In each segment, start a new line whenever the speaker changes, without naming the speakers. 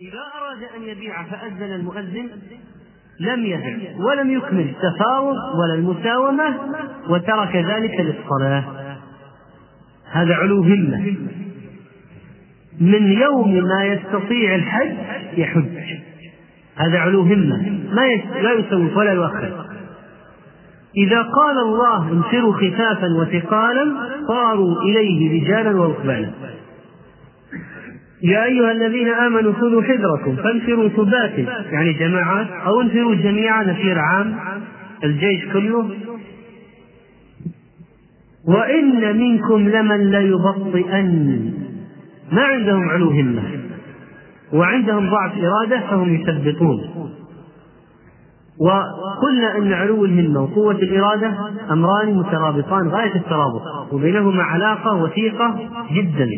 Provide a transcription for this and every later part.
إذا أراد أن يبيع فأذن المؤذن لم يبع ولم يكمل التفاوض ولا المساومة وترك ذلك للصلاة. هذا علو همة. من يوم ما يستطيع الحج يحج. هذا علو همة. ما لا يسوف ولا يؤخر. إذا قال الله انفروا خفافا وثقالا صاروا إليه رجالا وركبانا يا أيها الذين آمنوا خذوا حذركم فانفروا ثبات يعني جماعات أو انفروا جميعا نفير عام الجيش كله. وإن منكم لمن ليبطئن ما عندهم علو همة. وعندهم ضعف إرادة فهم يثبطون وقلنا أن علو الهمة وقوة الإرادة أمران مترابطان غاية الترابط. وبينهما علاقة وثيقة جدا.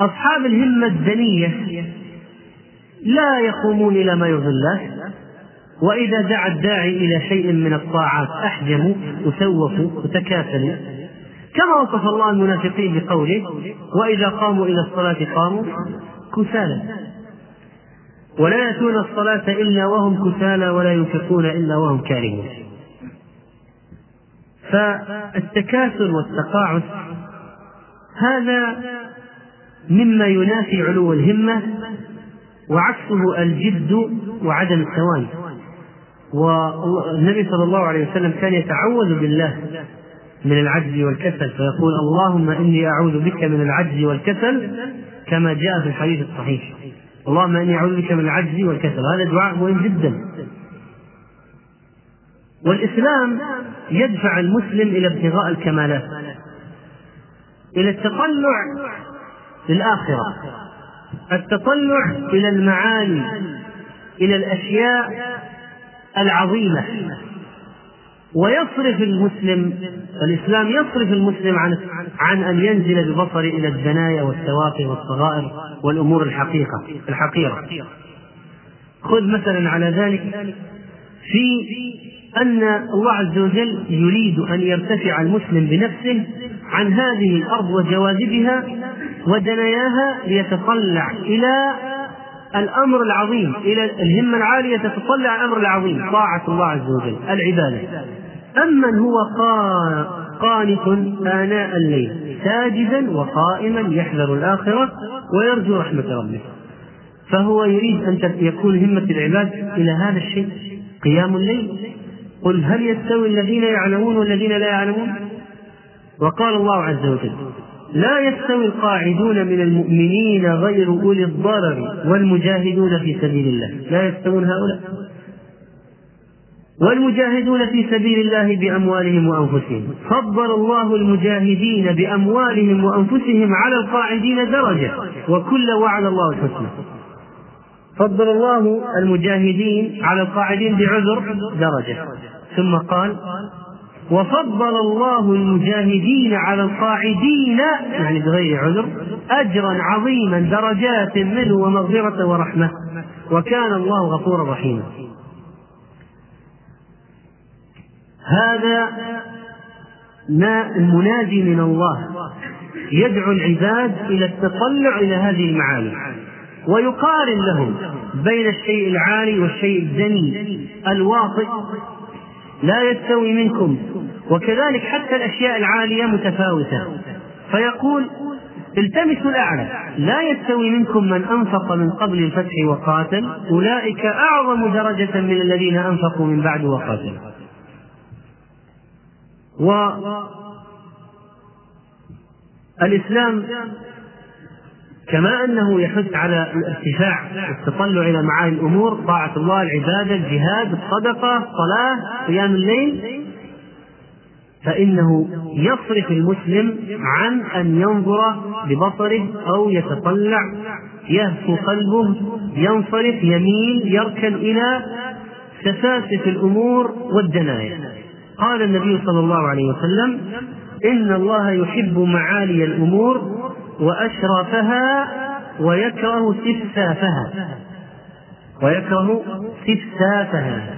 أصحاب الهمة الدنية لا يقومون إلى ما يرضي الله وإذا دعا الداعي إلى شيء من الطاعات أحجموا وسوفوا وتكاسلوا كما وصف الله المنافقين بقوله وإذا قاموا إلى الصلاة قاموا كسالى. ولا يأتون الصلاة إلا وهم كسالى ولا ينفقون إلا وهم كارهون. فالتكاسل والتقاعس هذا مما ينافي علو الهمة وعكسه الجد وعدم التواني والنبي صلى الله عليه وسلم كان يتعوذ بالله من العجز والكسل فيقول اللهم إني أعوذ بك من العجز والكسل كما جاء في الحديث الصحيح. اللهم إني أعوذ بك من العجز والكسل. هذا دعاء مهم جدا. والإسلام يدفع المسلم إلى ابتغاء الكمالات إلى التطلع للآخرة. التطلع إلى المعاني إلى الأشياء العظيمة. ويصرف المسلم الإسلام يصرف المسلم عن عن أن ينزل ببصره إلى الدنايا والتوافه والصغائر والأمور الحقيقة الحقيرة. خذ مثلا على ذلك في أن الله عز وجل يريد أن يرتفع المسلم بنفسه عن هذه الأرض وجواذبها ودناياها ليتطلع إلى الأمر العظيم إلى الهمة العالية تتطلع الأمر العظيم طاعة الله عز وجل العبادة. أمن هو قانت آناء الليل ساجدا وقائما يحذر الآخرة ويرجو رحمة ربه. فهو يريد أن يكون همة العباد إلى هذا الشيء قيام الليل. قل هل يستوي الذين يعلمون والذين لا يعلمون؟ وقال الله عز وجل لا يستوي القاعدون من المؤمنين غير أولي الضرر والمجاهدون في سبيل الله. لا يستوون هؤلاء. والمجاهدون في سبيل الله بأموالهم وأنفسهم. فضل الله المجاهدين بأموالهم وأنفسهم على القاعدين درجة. وكل وعد الله الحسنى. فضل الله المجاهدين على القاعدين بعذر درجة. ثم قال وفضل الله المجاهدين على القاعدين يعني بغير عذر أجرا عظيما درجات منه ومغفرة ورحمة. وكان الله غفورا رحيما. هذا المنادي من الله. يدعو العباد إلى التطلع إلى هذه المعاني ويقارن لهم بين الشيء العالي والشيء الدني الواطئ لا يستوي منكم. وكذلك حتى الأشياء العالية متفاوتة. فيقول التمسوا الأعلى. لا يستوي منكم من أنفق من قبل الفتح وقاتل. أولئك أعظم درجة من الذين أنفقوا من بعد وقاتلوا والإسلام كما أنه يحث على الارتفاع والتطلع إلى معاني الأمور طاعة الله العبادة الجهاد الصدقة الصلاة قيام الليل. فإنه يصرف المسلم عن أن ينظر ببصره أو يتطلع يهفو قلبه ينصرف يميل يركن إلى سفاسف الأمور والدنايا قال النبي صلى الله عليه وسلم إن الله يحب معالي الأمور وأشرفها ويكره سفسافها ويكره سفسافها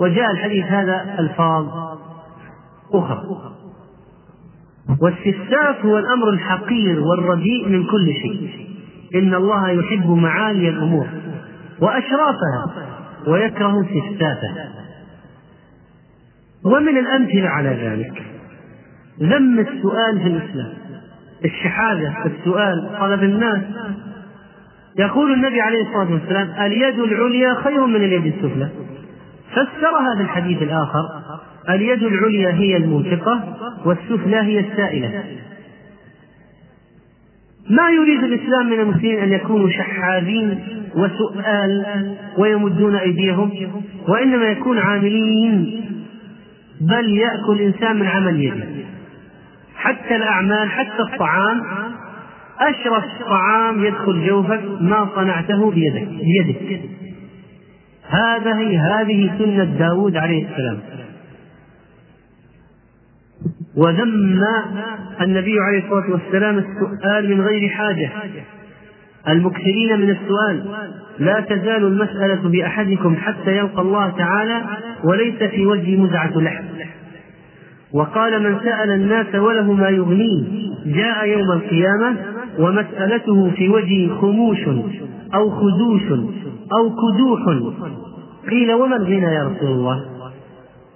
وجاء الحديث هذا ألفاظ أخرى. والسفساف هو الأمر الحقير والرديء من كل شيء. إن الله يحب معالي الأمور. وأشرافها ويكره سفسافها ومن الأمثلة على ذلك ذم السؤال في الإسلام. الشحاذة السؤال طلب الناس. يقول النبي عليه الصلاة والسلام اليد العليا خير من اليد السفلى. فسرها في الحديث الآخر اليد العليا هي المنفقة والسفلى هي السائلة. ما يريد الإسلام من المسلمين أن يكونوا شحاذين وسؤال ويمدون أيديهم؟ وإنما يكون عاملين. بل يأكل الإنسان من عمل يده. حتى الأعمال حتى الطعام. أشرف طعام يدخل جوفك ما صنعته بيدك بيدك. هذه هذه سنة داود عليه السلام. وذم النبي عليه الصلاة والسلام السؤال من غير حاجة. المكثرين من السؤال لا تزال المسألة بأحدكم حتى يلقى الله تعالى وليس في وجه مزعة لحم. وقال من سأل الناس وله ما يغنيه جاء يوم القيامة ومسألته في وجهه خموش أو خدوش أو كدوح. قيل وما الغنى يا رسول الله؟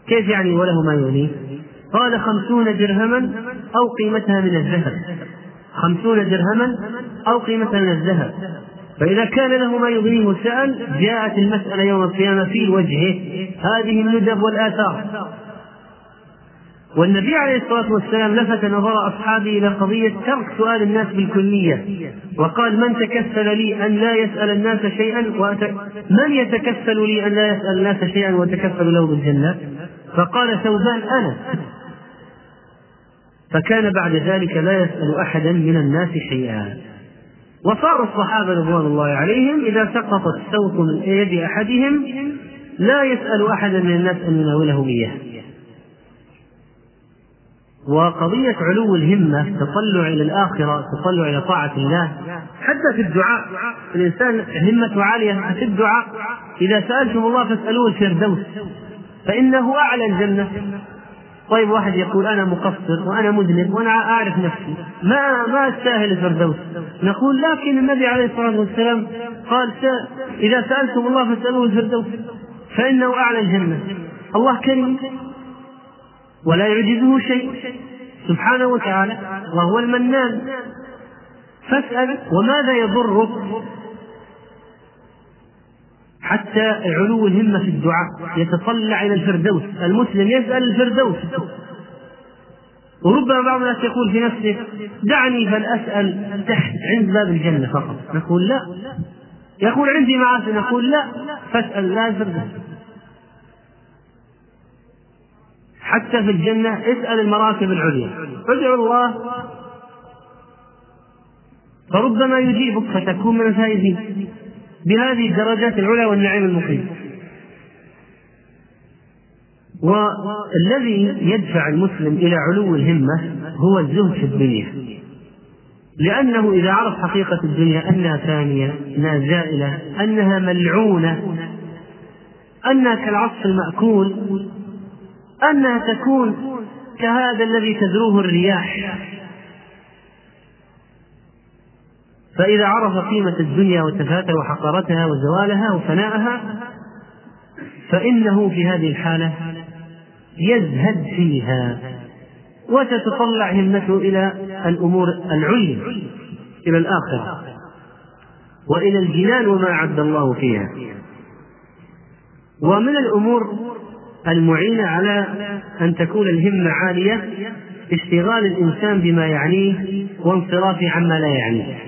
كيف يعني وله ما يغنيه؟ قال خمسون درهما أو قيمتها من الذهب. خمسون درهما أو قيمتها من الذهب. فإذا كان له ما يغنيه سأل جاءت المسألة يوم القيامة في وجهه. هذه الندب والآثار. والنبي عليه الصلاة والسلام لفت نظر أصحابه إلى قضية ترك سؤال الناس بالكلية وقال من تكفل لي أن لا يسأل الناس شيئا وأت... من يتكفل لي أن لا يسأل الناس شيئا وأتكفل له بالجنة فقال ثوبان أنا. فكان بعد ذلك لا يسأل أحدا من الناس شيئا. وصار الصحابة رضوان الله عليهم إذا سقط السوط من يد أحدهم لا يسأل أحدا من الناس أن يناوله إياه. وقضية علو الهمة تطلع إلى الآخرة تطلع إلى طاعة الله. حتى في الدعاء الإنسان همته عالية في الدعاء إذا سألتم الله فاسألوه الفردوس فإنه أعلى الجنة. طيب واحد يقول أنا مقصر وأنا مذنب وأنا أعرف نفسي ما ما أستاهل الفردوس؟ نقول لكن النبي عليه الصلاة والسلام قال إذا سألتم الله فاسألوه الفردوس فإنه أعلى الجنة. الله كريم. ولا يعجزه شيء. سبحانه وتعالى وهو المنان. فاسأل وماذا يضرك حتى علو الهمة في الدعاء يتطلع إلى الفردوس. المسلم يسأل الفردوس. وربما بعض الناس يقول في نفسه دعني فلأسأل تحت عند باب الجنة فقط. نقول لا. يقول عندي معاصي نقول لا. فاسأل لا الفردوس. حتى في الجنة اسأل المراتب العليا. ادعو الله. فربما يجيبك فتكون من الفائزين. بهذه الدرجات العلى والنعيم المقيم. والذي يدفع المسلم إلى علو الهمة هو الزهد في الدنيا. لأنه إذا عرف حقيقة الدنيا أنها ثانية أنها زائلة أنها ملعونة أنها كالعصف المأكول أنها تكون كهذا الذي تذروه الرياح. فإذا عرف قيمة الدنيا وتفاتها وحقارتها وزوالها وفناءها فإنه في هذه الحالة يزهد فيها وتتطلع همته إلى الأمور العليا إلى الآخرة وإلى الجنان وما أعد الله فيها. ومن الأمور المعينة على أن تكون الهمة عالية اشتغال الإنسان بما يعنيه وانصرافه عما لا يعنيه.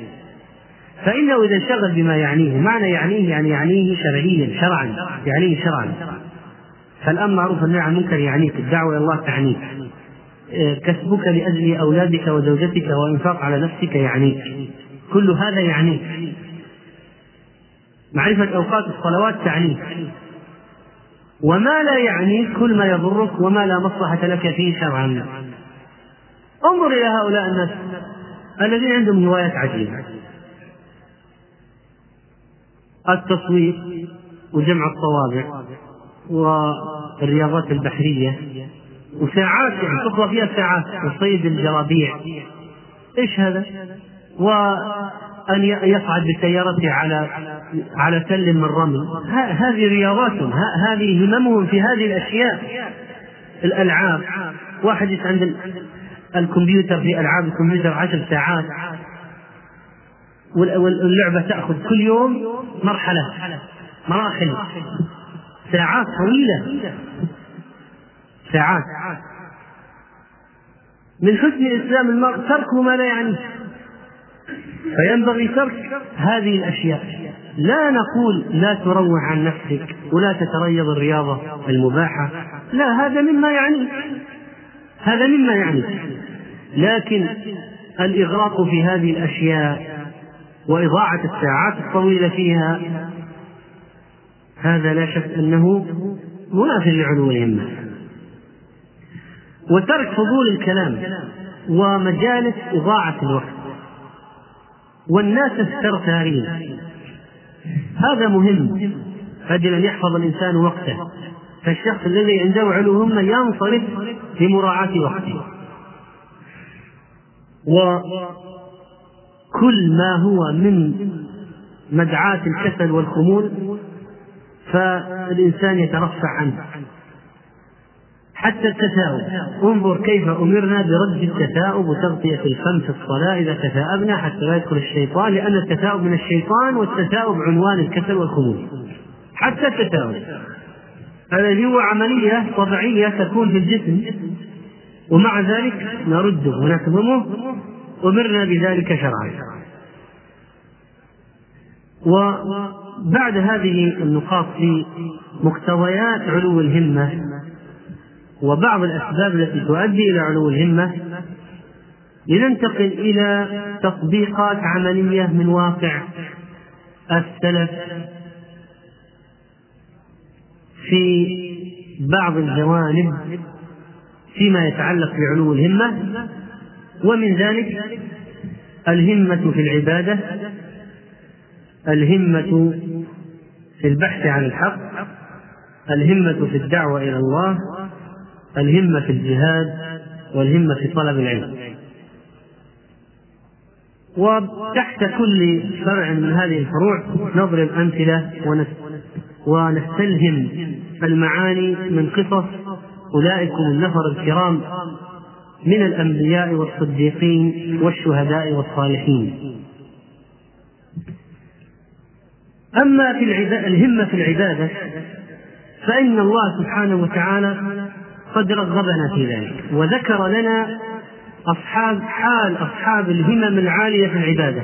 فإنه إذا انشغل بما يعنيه معنى يعنيه يعني يعنيه شرعيا شرعا يعنيه شرعا. فالأمر معروف والنهي عن المنكر يعنيك الدعوة إلى الله تعنيك. كسبك لأجل أولادك وزوجتك وإنفاق على نفسك يعنيك. كل هذا يعنيك. معرفة أوقات الصلوات تعنيك. وما لا يعنيك كل ما يضرك وما لا مصلحة لك فيه شرعا. انظر إلى هؤلاء الناس الذين عندهم هوايات عجيبة. التصوير وجمع الطوابع والرياضات البحرية وساعات يعني تقضى فيها ساعات. وصيد الجرابيع. إيش هذا؟ وأن يصعد بسيارته على على تل من رمل. هذه رياضاتهم. هذه هممهم في هذه الأشياء. الألعاب. واحد عند الكمبيوتر في ألعاب الكمبيوتر عشر ساعات. واللعبة تأخذ كل يوم مرحلة. مراحل. ساعات طويلة. ساعات. من حسن إسلام المرء ترك ما لا يعنيه. فينبغي ترك هذه الأشياء. لا نقول لا تروح عن نفسك ولا تتريض الرياضة المباحة. لا هذا مما يعنيك هذا مما يعنيك لكن الإغراق في هذه الأشياء وإضاعة الساعات الطويلة فيها هذا لا شك أنه مناف لعلو الهمة وترك فضول الكلام ومجالس إضاعة الوقت. والناس الثرثارين هذا مهم. أجل أن يحفظ الإنسان وقته. فالشخص الذي عنده علو همة ينصرف لمراعاة وقته. وكل ما هو من مدعاة الكسل والخمول فالإنسان يترفع عنه. حتى التثاؤب. انظر كيف أمرنا برد التثاؤب وتغطية الفم في الصلاة إذا تثاءبنا حتى لا يدخل الشيطان لأن التثاؤب من الشيطان والتثاؤب عنوان الكسل والخمول. حتى التثاؤب. الذي هو عملية طبيعية تكون في الجسم. ومع ذلك نرده ونكظمه أمرنا بذلك شرعا. وبعد هذه النقاط في مقتضيات علو الهمة وبعض الأسباب التي تؤدي إلى علو الهمة لننتقل إلى تطبيقات عملية من واقع السلف في بعض الجوانب فيما يتعلق بعلو الهمة ومن ذلك الهمة في العبادة الهمة في البحث عن الحق الهمة في الدعوة إلى الله الهمة في الجهاد والهمة في طلب العلم. وتحت كل فرع من هذه الفروع نضرب أمثلة ونستلهم المعاني من قصص أولئكم النفر الكرام من الأنبياء والصديقين والشهداء والصالحين. أما في الهمة في العبادة فإن الله سبحانه وتعالى قد رغبنا في ذلك. وذكر لنا أصحاب حال أصحاب الهمم العالية في العبادة.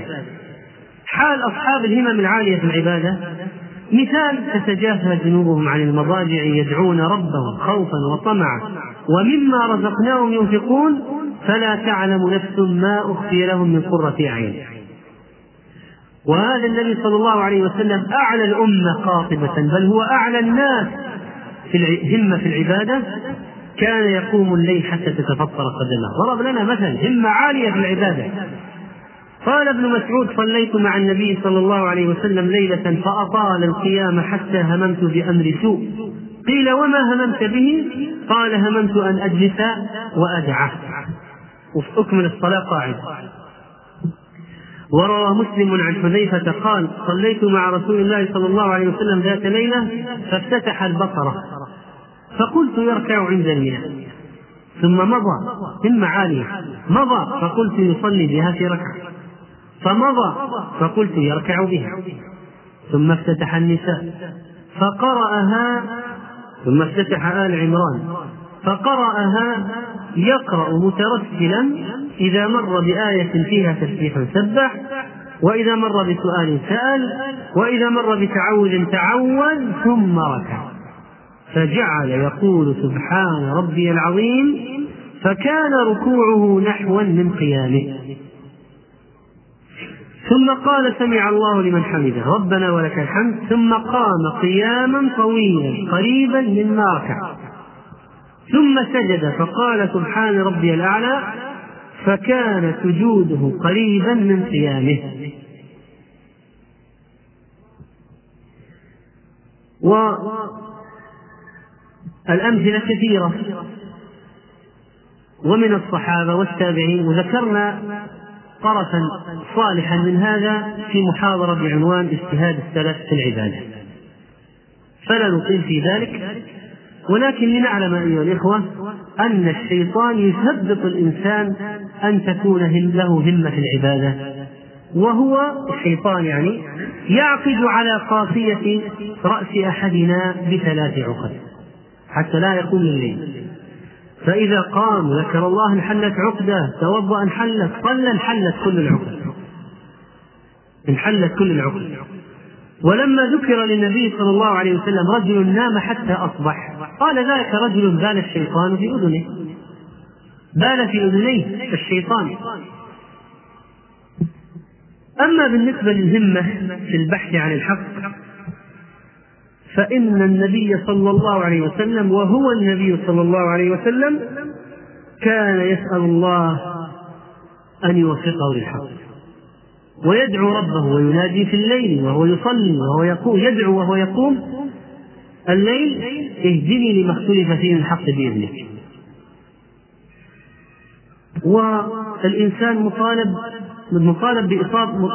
حال أصحاب الهمم العالية في العبادة. مثال تتجافى جنوبهم عن المضاجع يدعون ربهم خوفا وطمعا. ومما رزقناهم ينفقون فلا تعلم نفس ما أخفي لهم من قرة أعين. وهذا النبي صلى الله عليه وسلم أعلى الأمة قاطبة بل هو أعلى الناس في الهمة في العبادة. كان يقوم الليل حتى تتفطر قدمه. ضرب لنا مثل همة عالية في العبادة. قال ابن مسعود صليت مع النبي صلى الله عليه وسلم ليلة فأطال القيام حتى هممت بأمر سوء. قيل وما هممت به؟ قال هممت أن أجلس وأدعه. أكمل الصلاة قاعد. وروى مسلم عن حذيفة قال صليت مع رسول الله صلى الله عليه وسلم ذات ليلة فافتتح البصرة فقلت يركع عند المئة ثم مضى همة عالية مضى فقلت يصلي بها في ركعة. فمضى فقلت يركع بها. ثم افتتح النساء. فقرأها. ثم افتتح آل عمران. فقرأها يقرأ مترسلا إذا مر بآية فيها تسبيح سبح وإذا مر بسؤال سأل وإذا مر بتعوذ تعوذ ثم ركع. فجعل يقول سبحان ربي العظيم فكان ركوعه نحوا من قيامه. ثم قال سمع الله لمن حمده ربنا ولك الحمد. ثم قام قياما طويلا قريبا مما ركع ثم سجد فقال سبحان ربي الأعلى فكان سجوده قريبا من قيامه. والأمثلة كثيرة. ومن الصحابة والتابعين وذكرنا طرفا صالحا من هذا في محاضرة بعنوان اجتهاد السلف في العبادة. فلا نطيل في ذلك ولكن لنعلم أيها الإخوة أن الشيطان يثبط الإنسان أن تكون له همة في العبادة. وهو الشيطان يعني يعقد على قافية رأس أحدنا بثلاث عقد. حتى لا يقوم الليل. فإذا قام ذكر الله انحلت عقدة توضأ انحلت قل انحلت كل العقد. انحلت كل العقد. ولما ذكر للنبي صلى الله عليه وسلم رجل نام حتى أصبح قال ذلك رجل بال الشيطان في أذنه. بال في أذنيه الشيطان. أما بالنسبة للهمة في البحث عن الحق فإن النبي صلى الله عليه وسلم وهو النبي صلى الله عليه وسلم كان يسأل الله أن يوفقه للحق ويدعو ربه وينادي في الليل وهو يصلي وهو يقوم يدعو وهو يقوم الليل اهدني لما اختلف فيه الحق بإذنك. والإنسان مطالب مطالب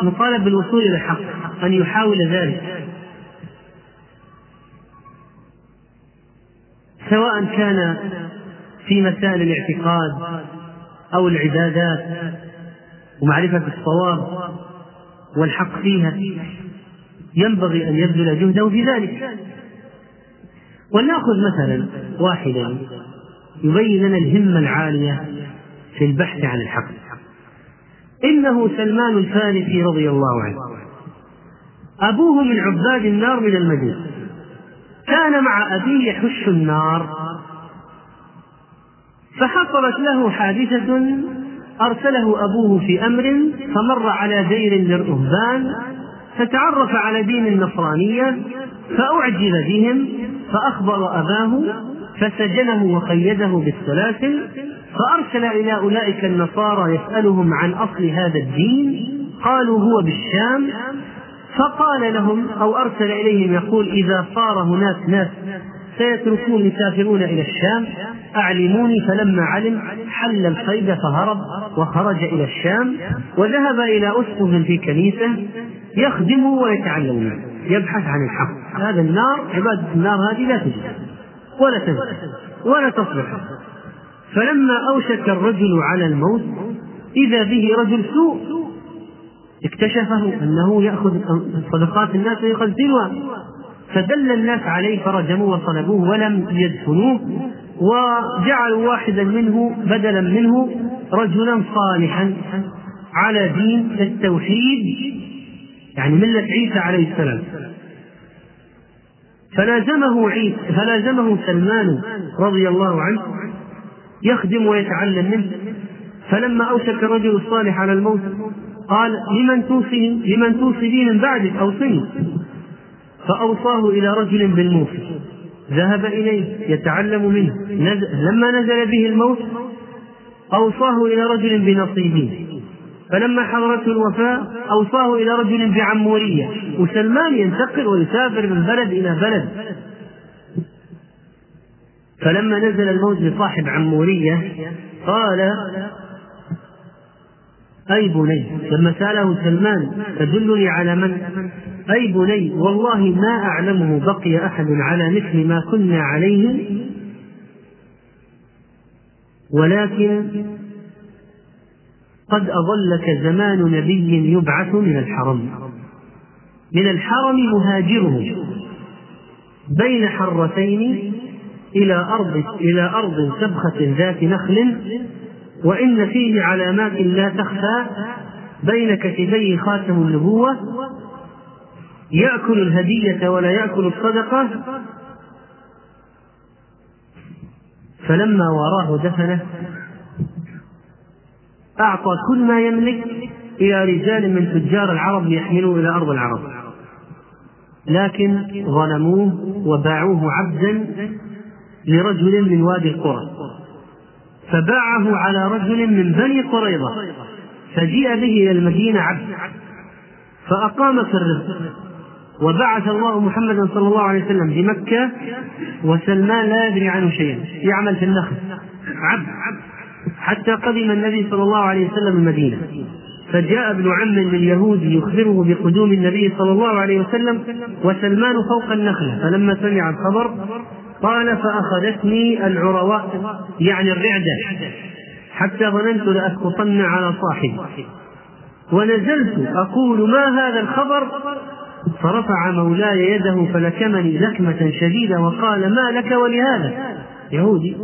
مطالب بالوصول إلى الحق أن يحاول ذلك. سواء كان في مسائل الاعتقاد أو العبادات ومعرفة الصواب والحق فيها ينبغي أن يبذل جهده في ذلك. ولنأخذ مثلا واحدا يبين لنا الهمة العالية في البحث عن الحق. إنه سلمان الفارسي رضي الله عنه أبوه من عباد النار من المدينة. كان مع أبيه يحش النار. فحصلت له حادثة أرسله أبوه في أمر فمر على دير للرهبان فتعرف على دين النصرانية فأعجب بهم فأخبر أباه فسجنه وقيده بالسلاسل فأرسل إلى أولئك النصارى يسألهم عن أصل هذا الدين. قالوا هو بالشام فقال لهم أو أرسل إليهم يقول إذا صار هناك ناس سيتركون يسافرون إلى الشام أعلموني فلما علم حل القيد فهرب وخرج إلى الشام وذهب إلى أسقف في كنيسة يخدم ويتعلم يبحث عن الحق. هذا النار عبادة النار هذه لا تجد ولا تنفع ولا تصلح. فلما أوشك الرجل على الموت إذا به رجل سوء اكتشفه أنه يأخذ صدقات الناس ويخزنها. فدل الناس عليه فرجموه وصلبوه ولم يدفنوه وجعلوا واحدا منه بدلا منه رجلا صالحا على دين التوحيد يعني ملة عيسى عليه السلام. فلازمه عيسى فلازمه سلمان رضي الله عنه يخدم ويتعلم منه. فلما أوشك الرجل الصالح على الموت قال لمن توصي لمن توصي من بعدك أوصني فأوصاه إلى رجل بالموصي ذهب إليه يتعلم منه. نزل لما نزل به الموت أوصاه إلى رجل بنصيبه. فلما حضرته الوفاة أوصاه إلى رجل بعمورية. وسلمان ينتقل ويسافر من بلد إلى بلد. فلما نزل الموت لصاحب عمورية قال أي بني لما سأله سلمان تدلني على من؟ أي بني والله ما أعلمه بقي أحد على مثل ما كنا عليه ولكن قد أظلك زمان نبي يبعث من الحرم. من الحرم مهاجره بين حرتين إلى أرض إلى أرض سبخة ذات نخل وإن فيه علامات لا تخفى بين كتفي خاتم النبوة يأكل الهدية ولا يأكل الصدقة فلما وراه دفنه أعطى كل ما يملك إلى رجال من تجار العرب ليحملوه إلى أرض العرب. لكن ظلموه وباعوه عبدا لرجل من وادي القرى. فباعه على رجل من بني قريظة فجيء به إلى المدينة عبد فأقام في الرزق وبعث الله محمدا صلى الله عليه وسلم بمكة وسلمان لا يدري عنه شيئا يعمل في النخل عبد حتى قدم النبي صلى الله عليه وسلم المدينة فجاء ابن عم لليهود يخبره بقدوم النبي صلى الله عليه وسلم وسلمان فوق النخلة فلما سمع الخبر قال فأخذتني العرواء يعني الرعدة حتى ظننت لأسقطن على صاحبي. ونزلت أقول ما هذا الخبر؟ فرفع مولاي يده فلكمني لكمة شديدة وقال ما لك ولهذا؟ يهودي.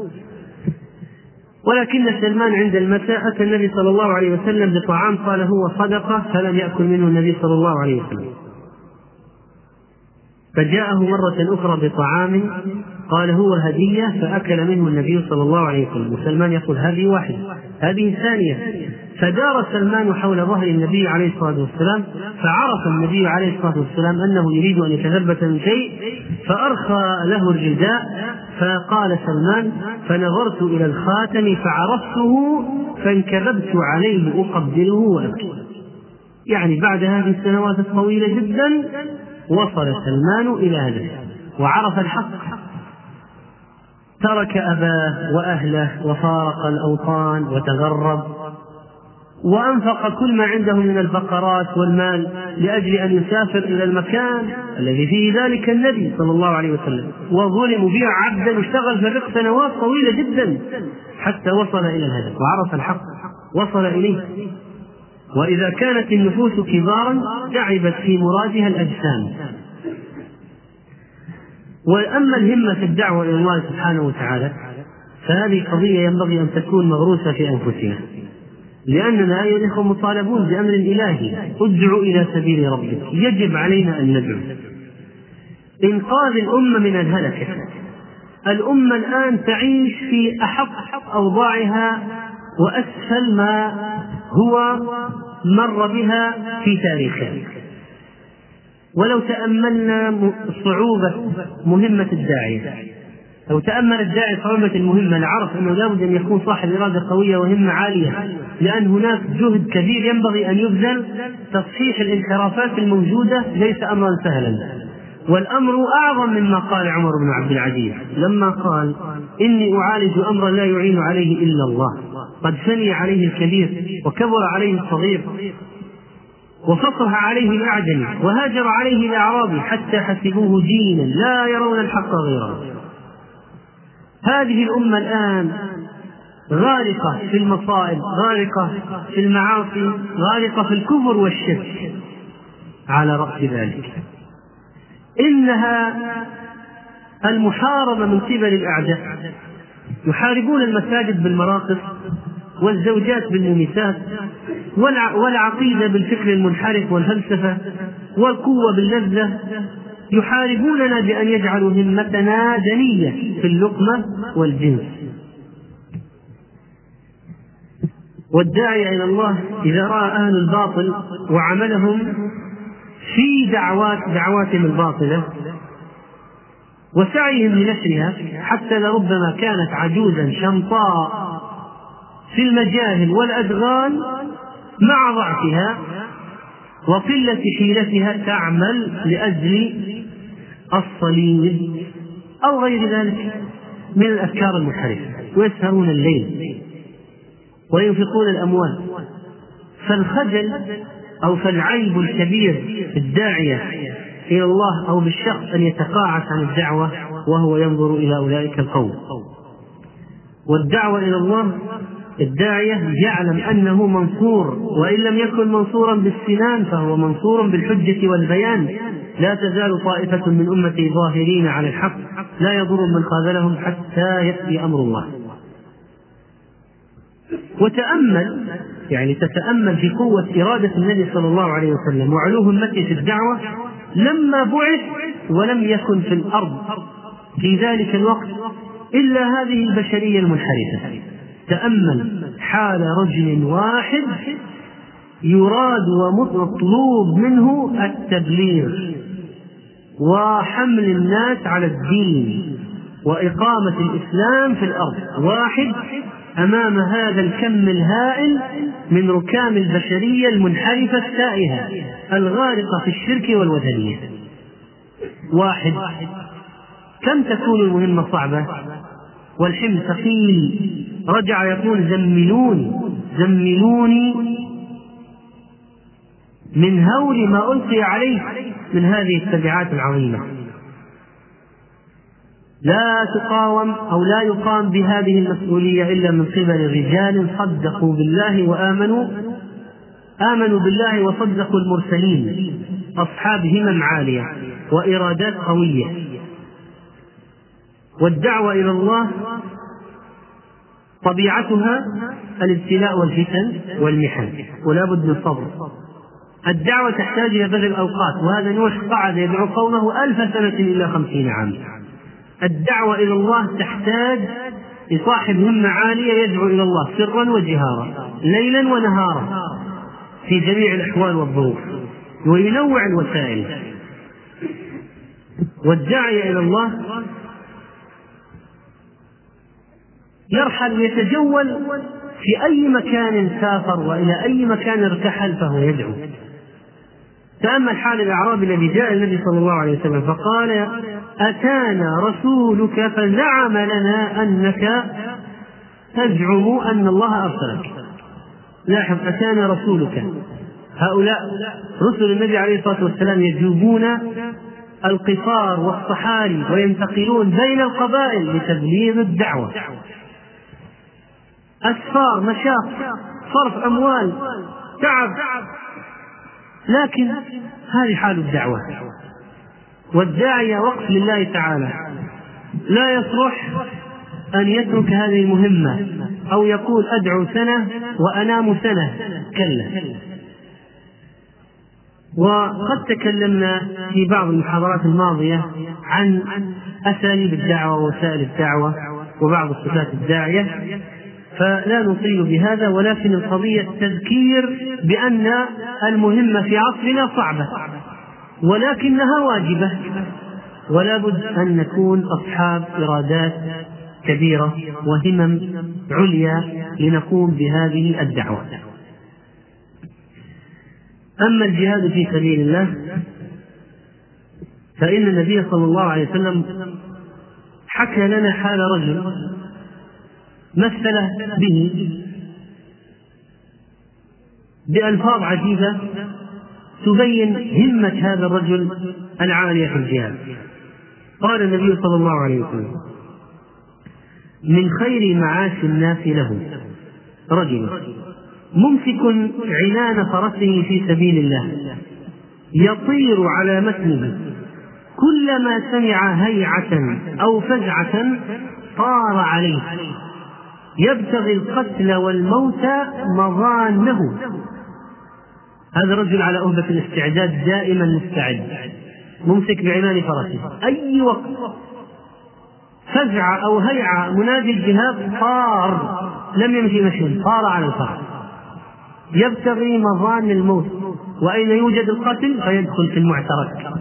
ولكن سلمان عند المساء أتى النبي صلى الله عليه وسلم بطعام قال هو صدقة فلم يأكل منه النبي صلى الله عليه وسلم. فجاءه مرة أخرى بطعام قال هو هدية فأكل منه النبي صلى الله عليه وسلم. وسلمان يقول هذه واحدة. هذه ثانية. فدار سلمان حول ظهر النبي عليه الصلاة والسلام فعرف النبي عليه الصلاة والسلام أنه يريد أن يتثبت من شيء فأرخى له الرداء فقال سلمان فنظرت إلى الخاتم فعرفته فانكببت عليه أقبله وأبكي. يعني بعد هذه السنوات الطويلة جدا وصل سلمان إلى هدفه وعرف الحق. ترك أباه وأهله وفارق الأوطان وتغرب. وأنفق كل ما عنده من البقرات والمال لأجل أن يسافر إلى المكان الذي فيه ذلك النبي صلى الله عليه وسلم. وظلم وبيع عبدا واشتغل في الرق سنوات طويلة جدا حتى وصل إلى الهدف وعرف الحق وصل إليه. وإذا كانت النفوس كبارا تعبت في مرادها الأجسام. وأما الهمة في الدعوة إلى الله سبحانه وتعالى فهذه قضية ينبغي أن تكون مغروسة في أنفسنا. لأننا أيها الإخوة مطالبون بأمر إلهي ادع إلى سبيل ربك. يجب علينا أن ندعو. إنقاذ الأمة من الهلكة الأمة الآن تعيش في أحق أوضاعها وأسفل ما هو مر بها في تاريخها. ولو تأملنا صعوبة مهمة الداعية لو تأمل الداعي صعوبة المهمة لعرف أنه لابد أن يكون صاحب إرادة قوية وهمة عالية. لأن هناك جهد كبير ينبغي أن يبذل تصحيح الانحرافات الموجودة ليس أمرا سهلا. والأمر أعظم مما قال عمر بن عبد العزيز. لما قال إني أعالج أمرا لا يعين عليه إلا الله قد ثني عليه الكبير وكبر عليه الصغير. وفصح عليه الأعجمي وهاجر عليه الأعرابي حتى حسبوه دينا لا يرون الحق غيره. هذه الأمة الآن غارقة في المصائب غارقة في المعاصي غارقة في الكفر والشرك. على رأس ذلك إنها المحاربة من قبل الأعداء. يحاربون المساجد بالمراقص والزوجات بالمميسات والعقيدة بالفكر المنحرف والفلسفة والقوة باللذة يحاربوننا بأن يجعلوا همتنا دنية في اللقمة والجنس. والداعي إلى الله إذا رأى أهل الباطل وعملهم في دعوات دعواتهم الباطلة وسعيهم لنشرها حتى لربما كانت عجوزا شمطاء في المجاهل والأدغال مع ضعفها وقلة حيلتها تعمل لأجل الصليب أو غير ذلك من الأفكار المنحرفة ويسهرون الليل وينفقون الأموال. فالخجل أو فالعيب الكبير الداعية إلى الله أو بالشخص أن يتقاعس عن الدعوة وهو ينظر إلى أولئك القوم. والدعوة إلى الله الداعية يعلم أنه منصور وإن لم يكن منصورا بالسنان فهو منصور بالحجة والبيان. لا تزال طائفة من أمتي ظاهرين على الحق لا يضر من خاذلهم حتى يأتي أمر الله. وتأمل يعني تتأمل في قوة إرادة النبي صلى الله عليه وسلم وعلو همته في الدعوة لما بعث ولم يكن في الأرض. في ذلك الوقت إلا هذه البشرية المنحرفة. تأمل حال رجل واحد يراد ومطلوب منه التبليغ وحمل الناس على الدين وإقامة الإسلام في الأرض. واحد أمام هذا الكم الهائل من ركام البشرية المنحرفة التائهة الغارقة في الشرك والوثنية. واحد كم تكون المهمة صعبة؟ والحمل ثقيل. رجع يقول زملوني زملوني من هول ما ألقي عليه من هذه التبعات العظيمة. لا تقاوم أو لا يقام بهذه المسؤولية إلا من قبل رجال صدقوا بالله وآمنوا آمنوا بالله وصدقوا المرسلين. أصحاب همم عالية وإرادات قوية. والدعوة إلى الله طبيعتها الابتلاء والفتن والمحن ولا بد من صبر. الدعوة تحتاج إلى بذل أوقات وهذا نوح قعد يدعو قومه ألف سنة إلا خمسين عاما الدعوة إلى الله تحتاج لصاحب همة عالية يدعو إلى الله سرا وجهارا ليلا ونهارا في جميع الأحوال والظروف وينوع الوسائل. والداعية إلى الله يرحل ويتجول في أي مكان سافر وإلى أي مكان ارتحل فهو يدعو. تأمل حال الأعرابي الذي جاء النبي صلى الله عليه وسلم فقال أتانا رسولك فزعم لنا أنك تزعم أن الله أرسلك. لاحظ أتانا رسولك. هؤلاء رسل النبي عليه الصلاة والسلام يجوبون القطار والصحاري وينتقلون بين القبائل لتبليغ الدعوة. أسفار مشاق صرف أموال تعب. لكن هذه حال الدعوة. والداعية وقف لله تعالى. لا يصلح أن يترك هذه المهمة أو يقول أدعو سنة وأنام سنة. كلا. وقد تكلمنا في بعض المحاضرات الماضية عن أساليب الدعوة ووسائل الدعوة وبعض صفات الداعية. فلا نطيل بهذا ولكن القضية تذكير بأن المهمة في عصرنا صعبة ولكنها واجبة. ولا بد أن نكون أصحاب إرادات كبيرة وهمم عليا لنقوم بهذه الدعوة. أما الجهاد في سبيل الله فإن النبي صلى الله عليه وسلم حكى لنا حال رجل مثل به بألفاظ عجيبة تبين همة هذا الرجل العالية في الجهاد. قال النبي صلى الله عليه وسلم من خير معاش الناس له. رجل ممسك عنان فرسه في سبيل الله يطير على متنه كلما سمع هيعة أو فزعة طار عليه. يبتغي القتل والموت مظانه. هذا الرجل على أهبة الاستعداد دائما مستعد ممسك بعنان فرسه. أي وقت؟ فزع أو هيعة منادي الجهاد طار لم يمشي مشيا طار على الفرس. يبتغي مظان الموت. وأين يوجد القتل فيدخل في المعترك.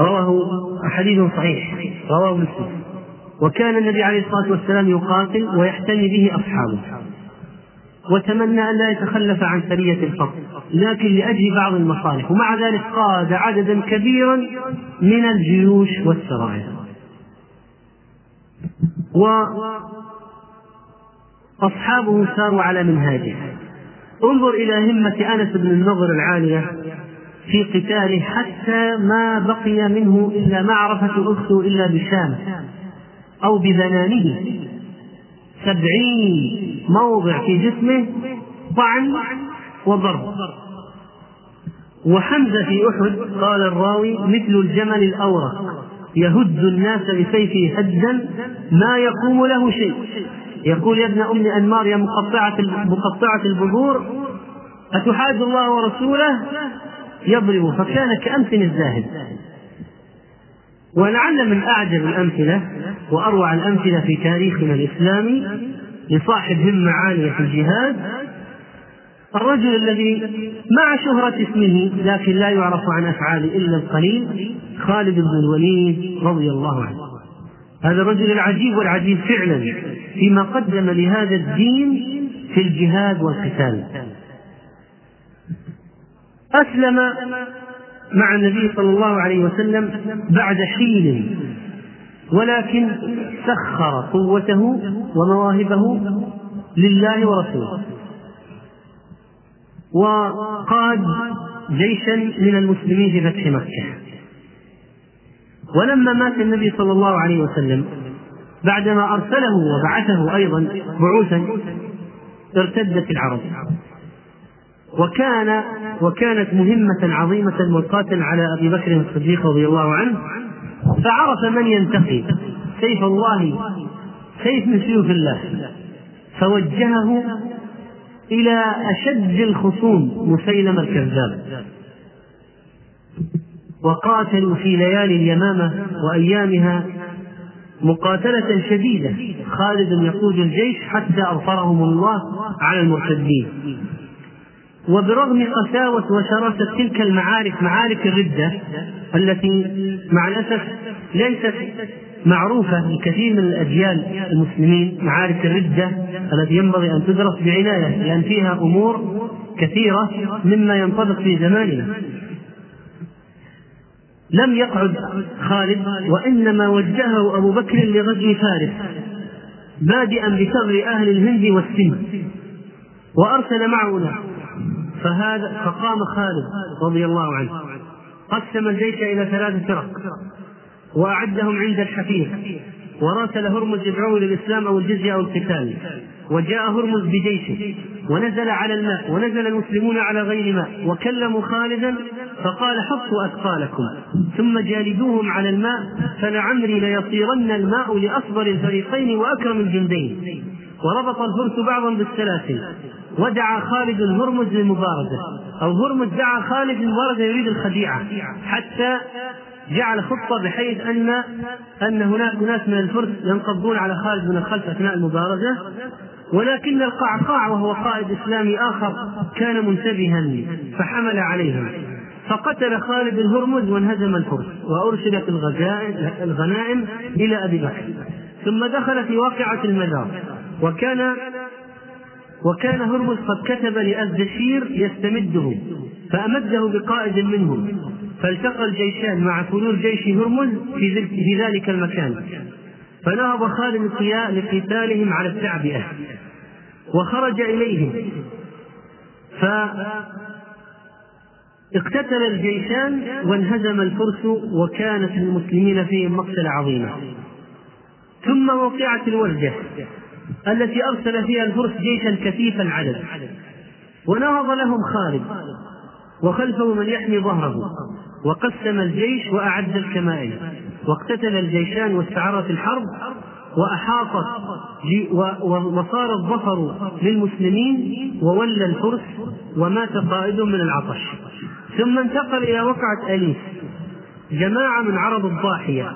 رواه حديث صحيح رواه مسلم. وكان النبي عليه الصلاة والسلام يقاتل ويحتمي به أصحابه. وتمنى أن لا يتخلف عن سرية الفضل لكن لأجل بعض المصالح. ومع ذلك قاد عددا كبيرا من الجيوش والسرايا وأصحابه ساروا على منهاجه. انظر إلى همة أنس بن النضر العالية في قتاله حتى ما بقي منه إلا معرفة أخته إلا بشام. أو ببنانه سبعين موضع في جسمه طعن وضرب. وحمزة في أحد قال الراوي مثل الجمل الأورق يهد الناس بسيفه هدا ما يقوم له شيء. يقول يا ابن أم أنمار يا مقطعة مقطعة البذور أتحاد الله ورسوله؟ يضرب. فكان كأمثل الزاهد. ولعل من أعجب الأمثلة وأروع الأمثلة في تاريخنا الإسلامي لصاحب همة عالية في الجهاد الرجل الذي مع شهرة اسمه لكن لا يعرف عن أفعاله إلا القليل خالد بن الوليد رضي الله عنه. هذا الرجل العجيب والعجيب فعلا فيما قدم لهذا الدين في الجهاد والقتال. أسلم مع النبي صلى الله عليه وسلم بعد حين ولكن سخر قوته ومواهبه لله ورسوله. وقاد جيشا من المسلمين في فتح مكة. ولما مات النبي صلى الله عليه وسلم بعدما أرسله وبعثه أيضا بعوثا ارتدت العرب. وكان وكانت مهمة عظيمة ملقاة على أبي بكر الصديق رضي الله عنه فعرف من ينتقي. سيف الله سيف من سيوف الله. فوجهه إلى أشد الخصوم مسيلمة الكذاب. وقاتلوا في ليالي اليمامة وأيامها مقاتلة شديدة. خالد يقود الجيش حتى أظفرهم الله على المرتدين. وبرغم قساوة وشراسة تلك المعارك معارك الردة التي مع الأسف ليست معروفة لكثير من الأجيال المسلمين معارك الردة التي ينبغي أن تدرس بعناية لأن فيها أمور كثيرة مما ينطبق في زماننا. لم يقعد خالد وإنما وجهه أبو بكر لغزو فارس بادئا بثغر أهل الهند والسند وأرسل معه فهذا فقام خالد رضي الله عنه. قسم الجيش إلى ثلاث فرق وأعدهم عند الحفير وراسل هرمز يدعوه للإسلام أو الجزية أو القتال. وجاء هرمز بجيشه ونزل على الماء ونزل المسلمون على غير ماء وكلموا خالدا فقال حطوا أثقالكم ثم جالدوهم على الماء فلعمري ليصيرن الماء لأصبر الفريقين وأكرم الجندين. وربط الفرس بعضا بالسلاسل. ودعا خالد هرمز للمبارزة. أو هرمز دعا خالد للمبارزة يريد الخديعة. حتى جعل خطة بحيث أن أن هناك ناس من الفرس ينقضون على خالد من الخلف أثناء المبارزة. ولكن القعقاع وهو قائد إسلامي آخر كان منتبها فحمل عليهم. فقتل خالد الهرمز وانهزم الفرس وأرسلت الغنائم إلى أبي بكر. ثم دخل في واقعة المزار وكان وكان هرمز قد كتب لأزدشير يستمده فأمده بقائد منهم فالتقى الجيشان مع فلول جيش هرمز في ذلك المكان. فنهض خالد لقتالهم على التعبئة وخرج إليهم. فاقتتل الجيشان وانهزم الفرس وكانت للمسلمين فيهم مقتلة عظيمة. ثم وقعت الوردة. التي أرسل فيها الفرس جيشا كثيف العدد ونهض لهم خالد. وخلفه من يحمي ظهره. وقسم الجيش وأعد الكمائن. واقتتل الجيشان واستعرت الحرب. وأحاطت وصار الظفر للمسلمين وولى الفرس ومات قائدهم من العطش. ثم انتقل إلى وقعة أليس جماعة من عرب الضاحية.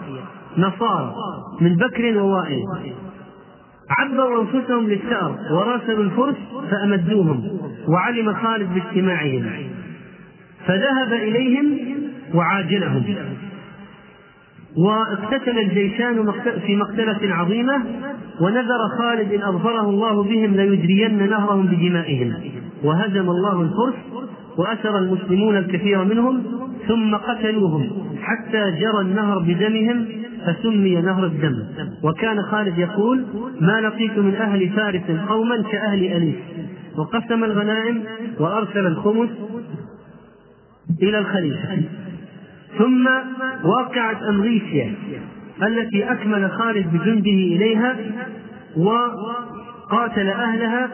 نصارى من بكر ووائل. عبروا أنفسهم للثأر وراسلوا الفرس فأمدوهم وعلم خالد باجتماعهم. فذهب إليهم وعاجلهم. واقتتل الجيشان في مقتلة عظيمة ونذر خالد إن أظفره الله بهم ليجرين نهرهم بدمائهم. وهزم الله الفرس وأسر المسلمون الكثير منهم ثم قتلوهم حتى جرى النهر بدمهم فسمي نهر الدم. وكان خالد يقول ما لقيت من أهل فارس قوما كأهل أليس وقسم الغنائم وأرسل الخمس إلى الخليفة ثم وقعت أمريسيا التي أكمل خالد بجنده إليها وقاتل أهلها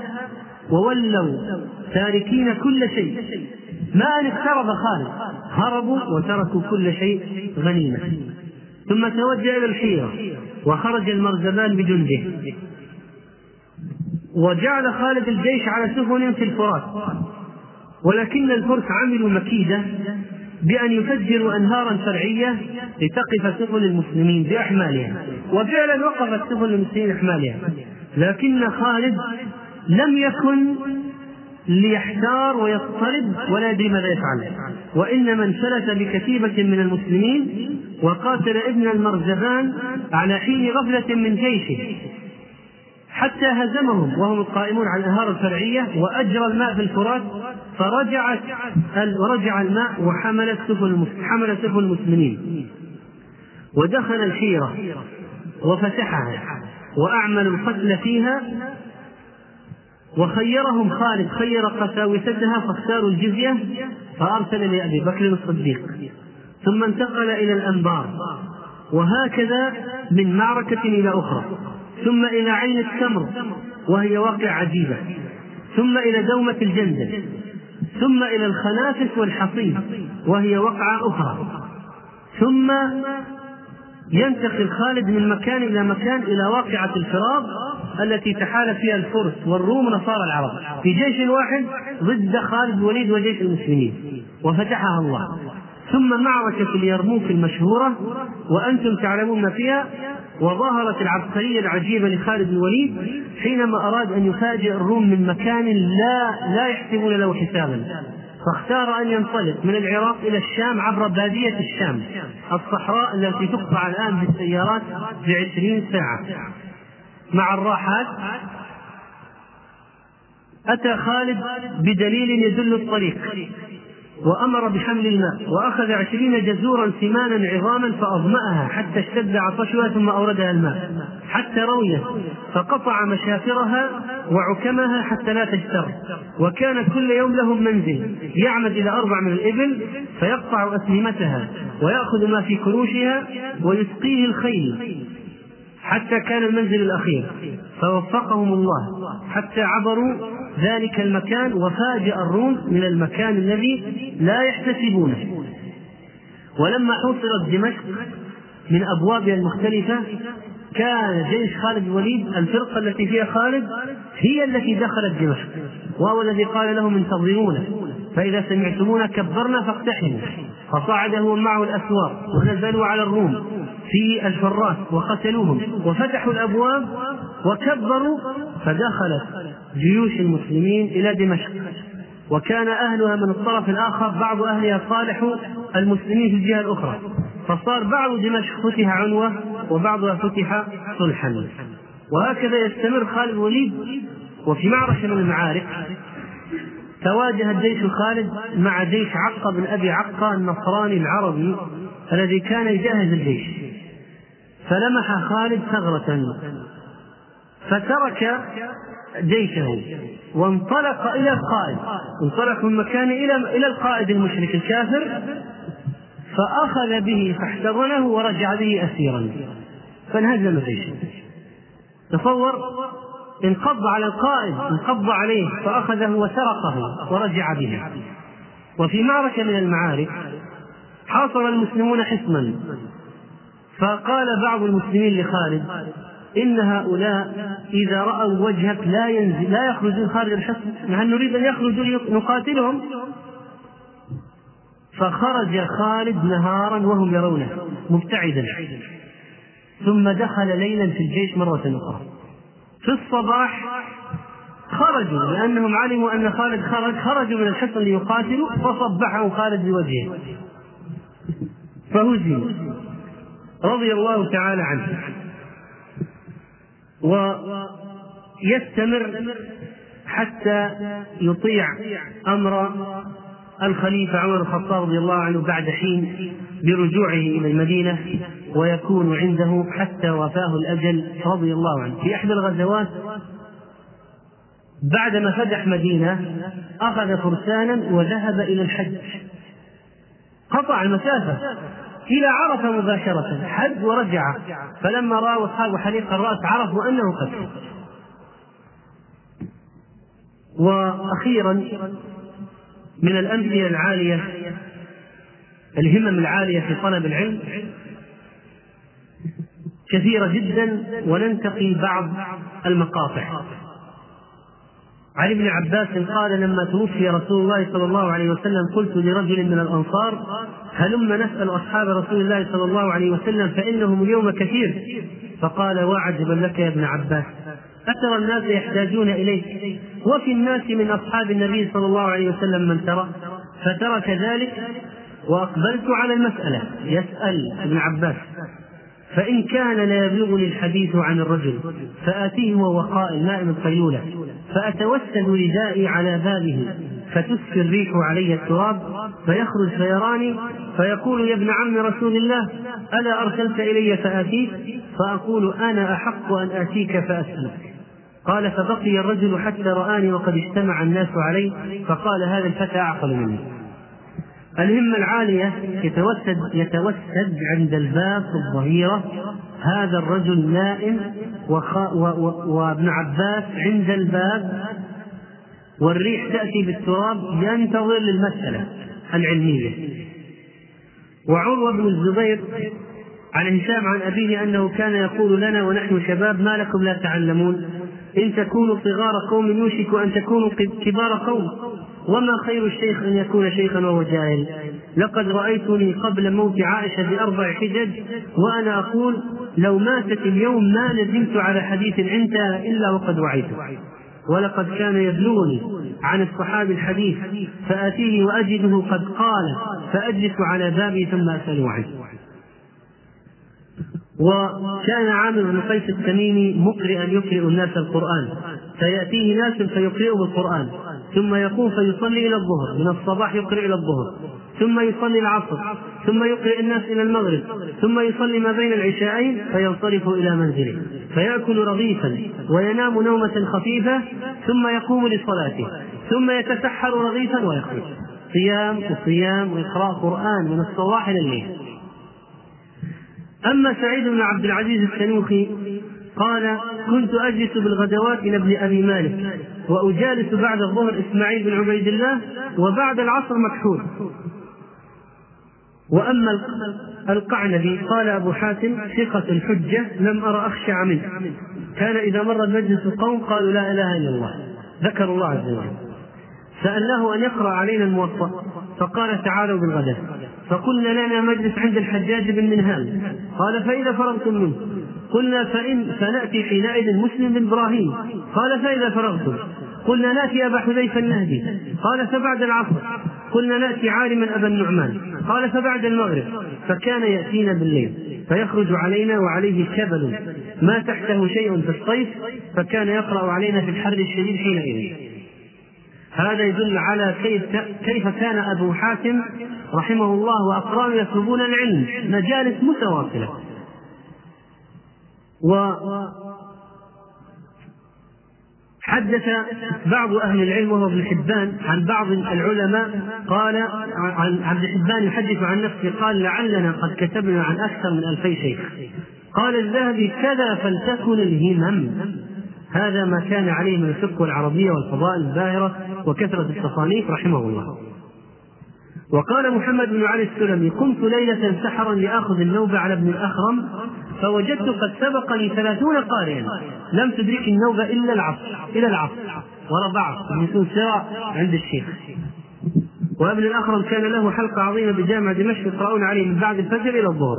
وولوا تاركين كل شيء. ما أن اقترب خالد هربوا وتركوا كل شيء غنيمة. ثم توجه إلى الحيرة وخرج المرزبان بجنده. وجعل خالد الجيش على سفن في الفرات. ولكن الفرس عملوا مكيدة بأن يفجروا أنهارا فرعية لتقف سفن المسلمين بأحمالها. وفعلا وقفت سفن المسلمين أحمالها لكن خالد لم يكن ليحتار ويضطرب ولا يدري ماذا يفعل. وإنما انفلت بكتيبة من المسلمين وقاتل ابن المرزبان على حين غفلة من جيشه حتى هزمهم وهم القائمون على الانهار الفرعية وأجرى الماء في الفرات فرجعت ورجع الماء وحملت سفن حمل سفن المسلمين. ودخل الحيرة وفتحها وأعملوا القتل فيها وخيرهم خالد خير قساوستها فاختاروا الجزية فأرسل لأبي بكر الصديق. ثم انتقل إلى الأنبار وهكذا من معركة إلى أخرى. ثم إلى عين التمر وهي واقع عجيبة. ثم إلى دومة الجندل. ثم إلى الخنافس والحصيد وهي وقعة أخرى. ثم ينتقل خالد من مكان إلى مكان إلى واقعة الفراب التي تحالف فيها الفرس والروم ونصارى العرب. في جيش واحد ضد خالد الوليد وجيش المسلمين. وفتحها الله. ثم معركة اليرموك المشهورة وأنتم تعلمون ما فيها وظهرت العبقرية العجيبة لخالد الوليد حينما أراد أن يفاجئ الروم من مكان لا لا يحسبون له حسابا. فاختار أن ينطلق من العراق إلى الشام عبر بادية الشام. الصحراء التي تقطع الآن بالسيارات بعشرين ساعة. مع الراحات. أتى خالد بدليل يدل الطريق وأمر بحمل الماء وأخذ عشرين جزورا سمانا عظاما فأظمأها حتى اشتد عطشها ثم أوردها الماء. حتى رويت فقطع مشافرها وعكمها حتى لا تجتر. وكان كل يوم لهم منزل يعمد إلى أربع من الإبل فيقطع أسلمتها ويأخذ ما في كروشها ويسقيه الخيل. حتى كان المنزل الأخير. فوفقهم الله. حتى عبروا ذلك المكان وفاجأ الروم من المكان الذي لا يحتسبونه. ولما حوصرت دمشق من أبوابها المختلفة كان جيش خالد الوليد الفرقة التي فيها خالد هي التي دخلت دمشق. وهو الذي قال لهم انتظرونا. فإذا سمعتمونا كبرنا فاقتحموا. فصعد هو معه الأسوار ونزلوا على الروم. في الفرات وقتلوهم وفتحوا الأبواب وكبروا فدخلت جيوش المسلمين إلى دمشق. وكان أهلها من الطرف الآخر بعض أهلها صالحوا المسلمين في الجهة الأخرى. فصار بعض دمشق فتح عنوة وبعضها فتح صلحا. وهكذا يستمر خالد الوليد وفي معركة من المعارك. تواجه الجيش خالد مع جيش عقة بن أبي عقة النصراني العربي الذي كان يجهز الجيش. فلمح خالد ثغرة. فترك جيشه وانطلق إلى القائد. انطلق من مكانه إلى إلى القائد المشرك الكافر. فأخذ به فاحتضنه ورجع به أسيرا. فانهزم جيشه تصور انقض على القائد انقض عليه فأخذه وسرقه ورجع به. وفي معركة من المعارك حاصر المسلمون حصنا فقال بعض المسلمين لخالد إن هؤلاء إذا رأوا وجهك لا ينزل لا يخرجون خارج الحصن نحن نريد أن يخرجوا نقاتلهم فخرج خالد نهارا وهم يرونه مبتعدا. ثم دخل ليلا في الجيش مرة أخرى. في الصباح خرجوا لأنهم علموا أن خالد خرج خرجوا من الحصن ليقاتلوا فصبحهم خالد بوجهه. فهزموا. رضي الله تعالى عنه. ويستمر حتى يطيع أمر الخليفة عمر الخطاب رضي الله عنه بعد حين برجوعه إلى المدينة ويكون عنده حتى وفاه الأجل رضي الله عنه. في إحدى الغزوات بعدما فتح مدينة أخذ فرسانا وذهب إلى الحج. قطع المسافة. إلى عرفة مباشرة حج ورجع. فلما رأوا أصحاب حليق الرأس عرفوا أنه قد وأخيرا من الأمثلة العالية الهمم العالية في طلب العلم كثيرة جدا وننتقي بعض المقاطع. عن ابن عباس قال لما توفي رسول الله صلى الله عليه وسلم قلت لرجل من الأنصار هلم نسال أصحاب رسول الله صلى الله عليه وسلم فإنهم اليوم كثير. فقال وعجبا لك يا ابن عباس أترى الناس يحتاجون إليك؟ وفي الناس من أصحاب النبي صلى الله عليه وسلم من ترى؟ فترك ذلك وأقبلت على المسألة يسأل ابن عباس. فإن كان لا يبلغني الحديث عن الرجل فآتيه وهو قائم نائم القيلولة فأتوسد ردائي على بابه فتسكي الريح علي التراب فيخرج فيراني فيقول يا ابن عم رسول الله ألا أرسلت إلي فآتيك؟ فأقول أنا أحق أن آتيك فأسلمك قال فبقي الرجل حتى رآني وقد اجتمع الناس علي فقال هذا الفتى أعقل مني. الهمة العالية يتوسد يتوسد عند الباب في الظهيرة هذا الرجل نائم وابن عباس عند الباب والريح تأتي بالتراب ينتظر للمسألة العلمية. وعروة بن الزبير عن هشام عن أبيه أنه كان يقول لنا ونحن شباب ما لكم لا تعلمون إن تكونوا صغار قوم يوشك أن تكونوا كبار قوم. وما خير الشيخ أن يكون شيخا وهو جاهل. لقد رأيتني قبل موت عائشة بأربع حجج وأنا أقول لو ماتت اليوم ما ندمت على حديث عندها إلا وقد وعيته. ولقد كان يبلغني عن الصحابي الحديث فآتيه وأجده قد قال فأجلس على بابي ثم أسأله عنه. وكان عامر بن قيس التميمي مقرئا يقرئ الناس القرآن. فيأتيه ناس فيقرئهم القرآن. ثم يقوم فيصلي إلى الظهر. من الصباح يقرئ إلى الظهر. ثم يصلي العصر. ثم يقرئ الناس إلى المغرب. ثم يصلي ما بين العشاءين فينصرف إلى منزله. فيأكل رغيفا وينام نومة خفيفة. ثم يقوم لصلاته. ثم يتسحر رغيفا ويخرج. صيام وصيام وإقراء قرآن من الصباح إلى الليل أما سعيد بن عبد العزيز السنوخي قال كنت أجلس بالغدوات إلى ابن أبي مالك وأجالس بعد الظهر إسماعيل بن عبيد الله وبعد العصر مكحول. وأما القعنبي قال أبو حاتم ثقة الحجة لم أرى أخشع منه. كان إذا مر المجلس القوم قالوا لا إله إلا الله ذكروا الله عز وجل. سألناه أن يقرأ علينا الموطأ. فقال تعالوا بالغداء. فقلنا لنا مجلس عند الحجاج بن منهال. قال فإذا فرغتم منه؟ قلنا فإن فنأتي حينئذ مسلم بن إبراهيم. قال فإذا فرغتم؟ قلنا نأتي أبا حذيفة النهدي. قال فبعد العصر؟ قلنا نأتي عالما أبا النعمان. قال فبعد المغرب؟ فكان يأتينا بالليل. فيخرج علينا وعليه كبل ما تحته شيء في الصيف فكان يقرأ علينا في الحر الشديد حينئذ. هذا يدل على كيف كيف كان أبو حاتم رحمه الله واقرانه يطلبون العلم مجالس متواصلة. و حدث بعض أهل العلم وهو ابن حبان عن بعض العلماء قال عن عبد الحبان يحدث عن نفسه قال لعلنا قد كتبنا عن أكثر من ألفي شيخ. قال الذهبي كذا فلتكن الهمم. هذا ما كان عليه من الفقه والعربية والفضائل الباهرة وكثرة التصانيف رحمه الله. وقال محمد بن علي السلمي كنت ليلة سحرا لآخذ النوبة على ابن الأخرم فوجدت قد سبقني ثلاثون قارئا. لم تدرك النوبة إلا العصر إلى العصر. بعض يكون سواء عند الشيخ. وابن الأخرم كان له حلقة عظيمة بجامع دمشق يقرؤون عليه من بعد الفجر إلى الظهر.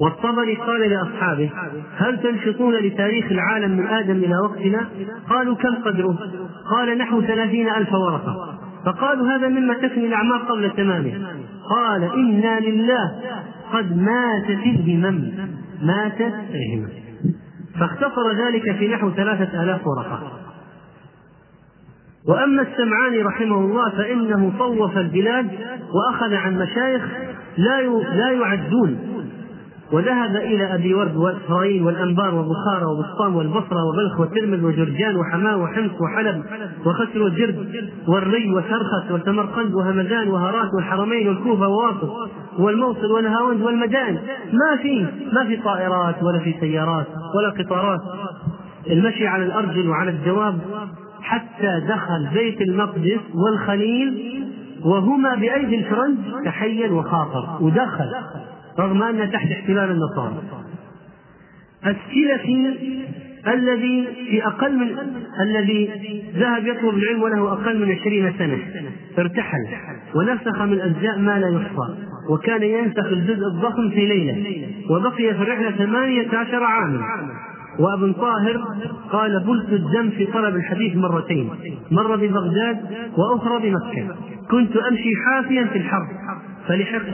والطبري قال لأصحابه هل تنشطون لتاريخ العالم من آدم إلى وقتنا؟ قالوا كم قدره؟ قال نحو ثلاثين ألف ورقة. فقالوا هذا مما تفني الأعمار قبل تمامه. قال إنا لله قد ماتت الهمم ماتت الهمم فاختصر ذلك في نحو ثلاثة آلاف ورقة. وأما السمعاني رحمه الله فإنه طوف البلاد وأخذ عن مشايخ لا لا يعدون. وذهب إلى أبي ورد وإسرائيل والأنبار وبخارى وبسطام والبصرة وبلخ وترمذ وجرجان وحماة وحمص وحلب وخسر وجرد والري وسرخس وسمرقند وهمدان وهرات والحرمين والكوفة وواسط والموصل ونهاوند والمدائن ما في ما في طائرات ولا في سيارات ولا قطارات. المشي على الأرجل وعلى الدواب حتى دخل بيت المقدس والخليل وهما بأيدي الفرنج تحيل وخاطر ودخل. رغم أن تحت احتلال النصارى. السلفي الذي في أقل من الذي ذهب يطلب العلم وله أقل من عشرين سنة ارتحل ونسخ من أجزاء ما لا يحصى وكان ينسخ الجزء الضخم في ليلة وبقي في الرحلة ثمانية عشر عاما. وابن طاهر قال بلت الدم في طلب الحديث مرتين مرة ببغداد وأخرى بمكة كنت أمشي حافيا في الحرب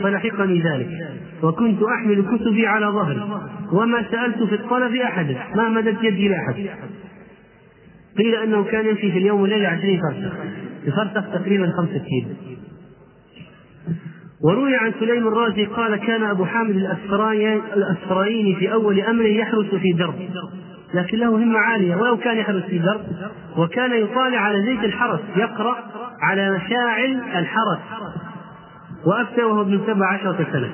فلحقني ذلك. وكنت أحمل كتبي على ظهري. وما سألت في الطلب أحدا ما مدت يدي لأحد. قيل أنه كان يمشي في اليوم والليلة عشرين فرسخ. يفرتق تقريبا خمسة كيلو. وروي عن سليم الرازي قال كان أبو حامد الأسفرايني في أول أمره يحرس في درب. لكن له همة عالية. ولو كان يحرس في درب وكان يطالع على زيت الحرس يقرأ على مشاعل الحرس. وأفتى وهو ابن سبع عشرة سنة.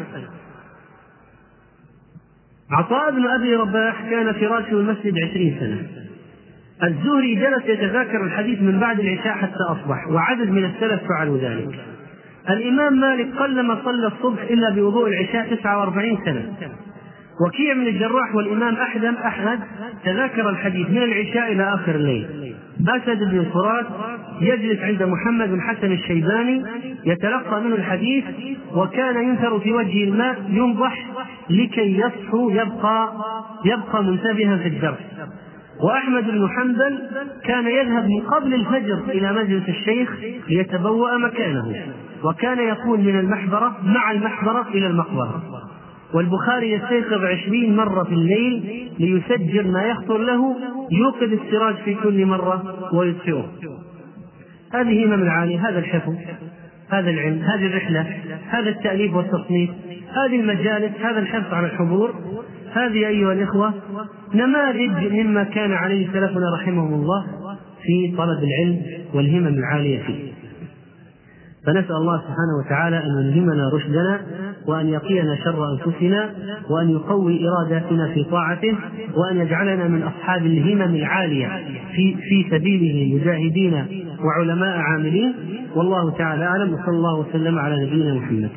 عطاء بن أبي رباح كان فراشه المسجد عشرين سنة. الزهري جلس يتذاكر الحديث من بعد العشاء حتى أصبح وعدد من السلف فعلوا ذلك. الإمام مالك قلما صلى الصبح إلا بوضوء العشاء 49 سنة. وكيع بن الجراح والإمام أحدم أحمد تذاكر الحديث من العشاء إلى آخر الليل. أسد بن فرات يجلس عند محمد بن حسن الشيباني يتلقى منه الحديث وكان ينثر في وجهه الماء ينضح لكي يصحو يبقى يبقى منتبها في الدرس. وأحمد بن حنبل كان يذهب من قبل الفجر إلى مجلس الشيخ ليتبوأ مكانه وكان يكون من المحبرة مع المحبرة إلى المقبرة. والبخاري يستيقظ عشرين مرة في الليل ليسجل ما يخطر له يوقد السراج في كل مرة ويطفئه هذه همم العالية هذا الحفظ هذا العلم هذه الرحلة هذا التأليف والتصنيف هذه المجالس هذا الحرص على الحضور. هذه أيها الإخوة نماذج مما كان عليه سلفنا رحمهم الله في طلب العلم والهمم العالية فيه. فنسأل الله سبحانه وتعالى أن يلهمنا رشدنا وأن يقينا شر أنفسنا وأن يقوي إراداتنا في طاعته وأن يجعلنا من أصحاب الهمم العالية في في سبيله مجاهدين وعلماء عاملين. والله تعالى أعلم وصلى الله وسلم على نبينا محمد.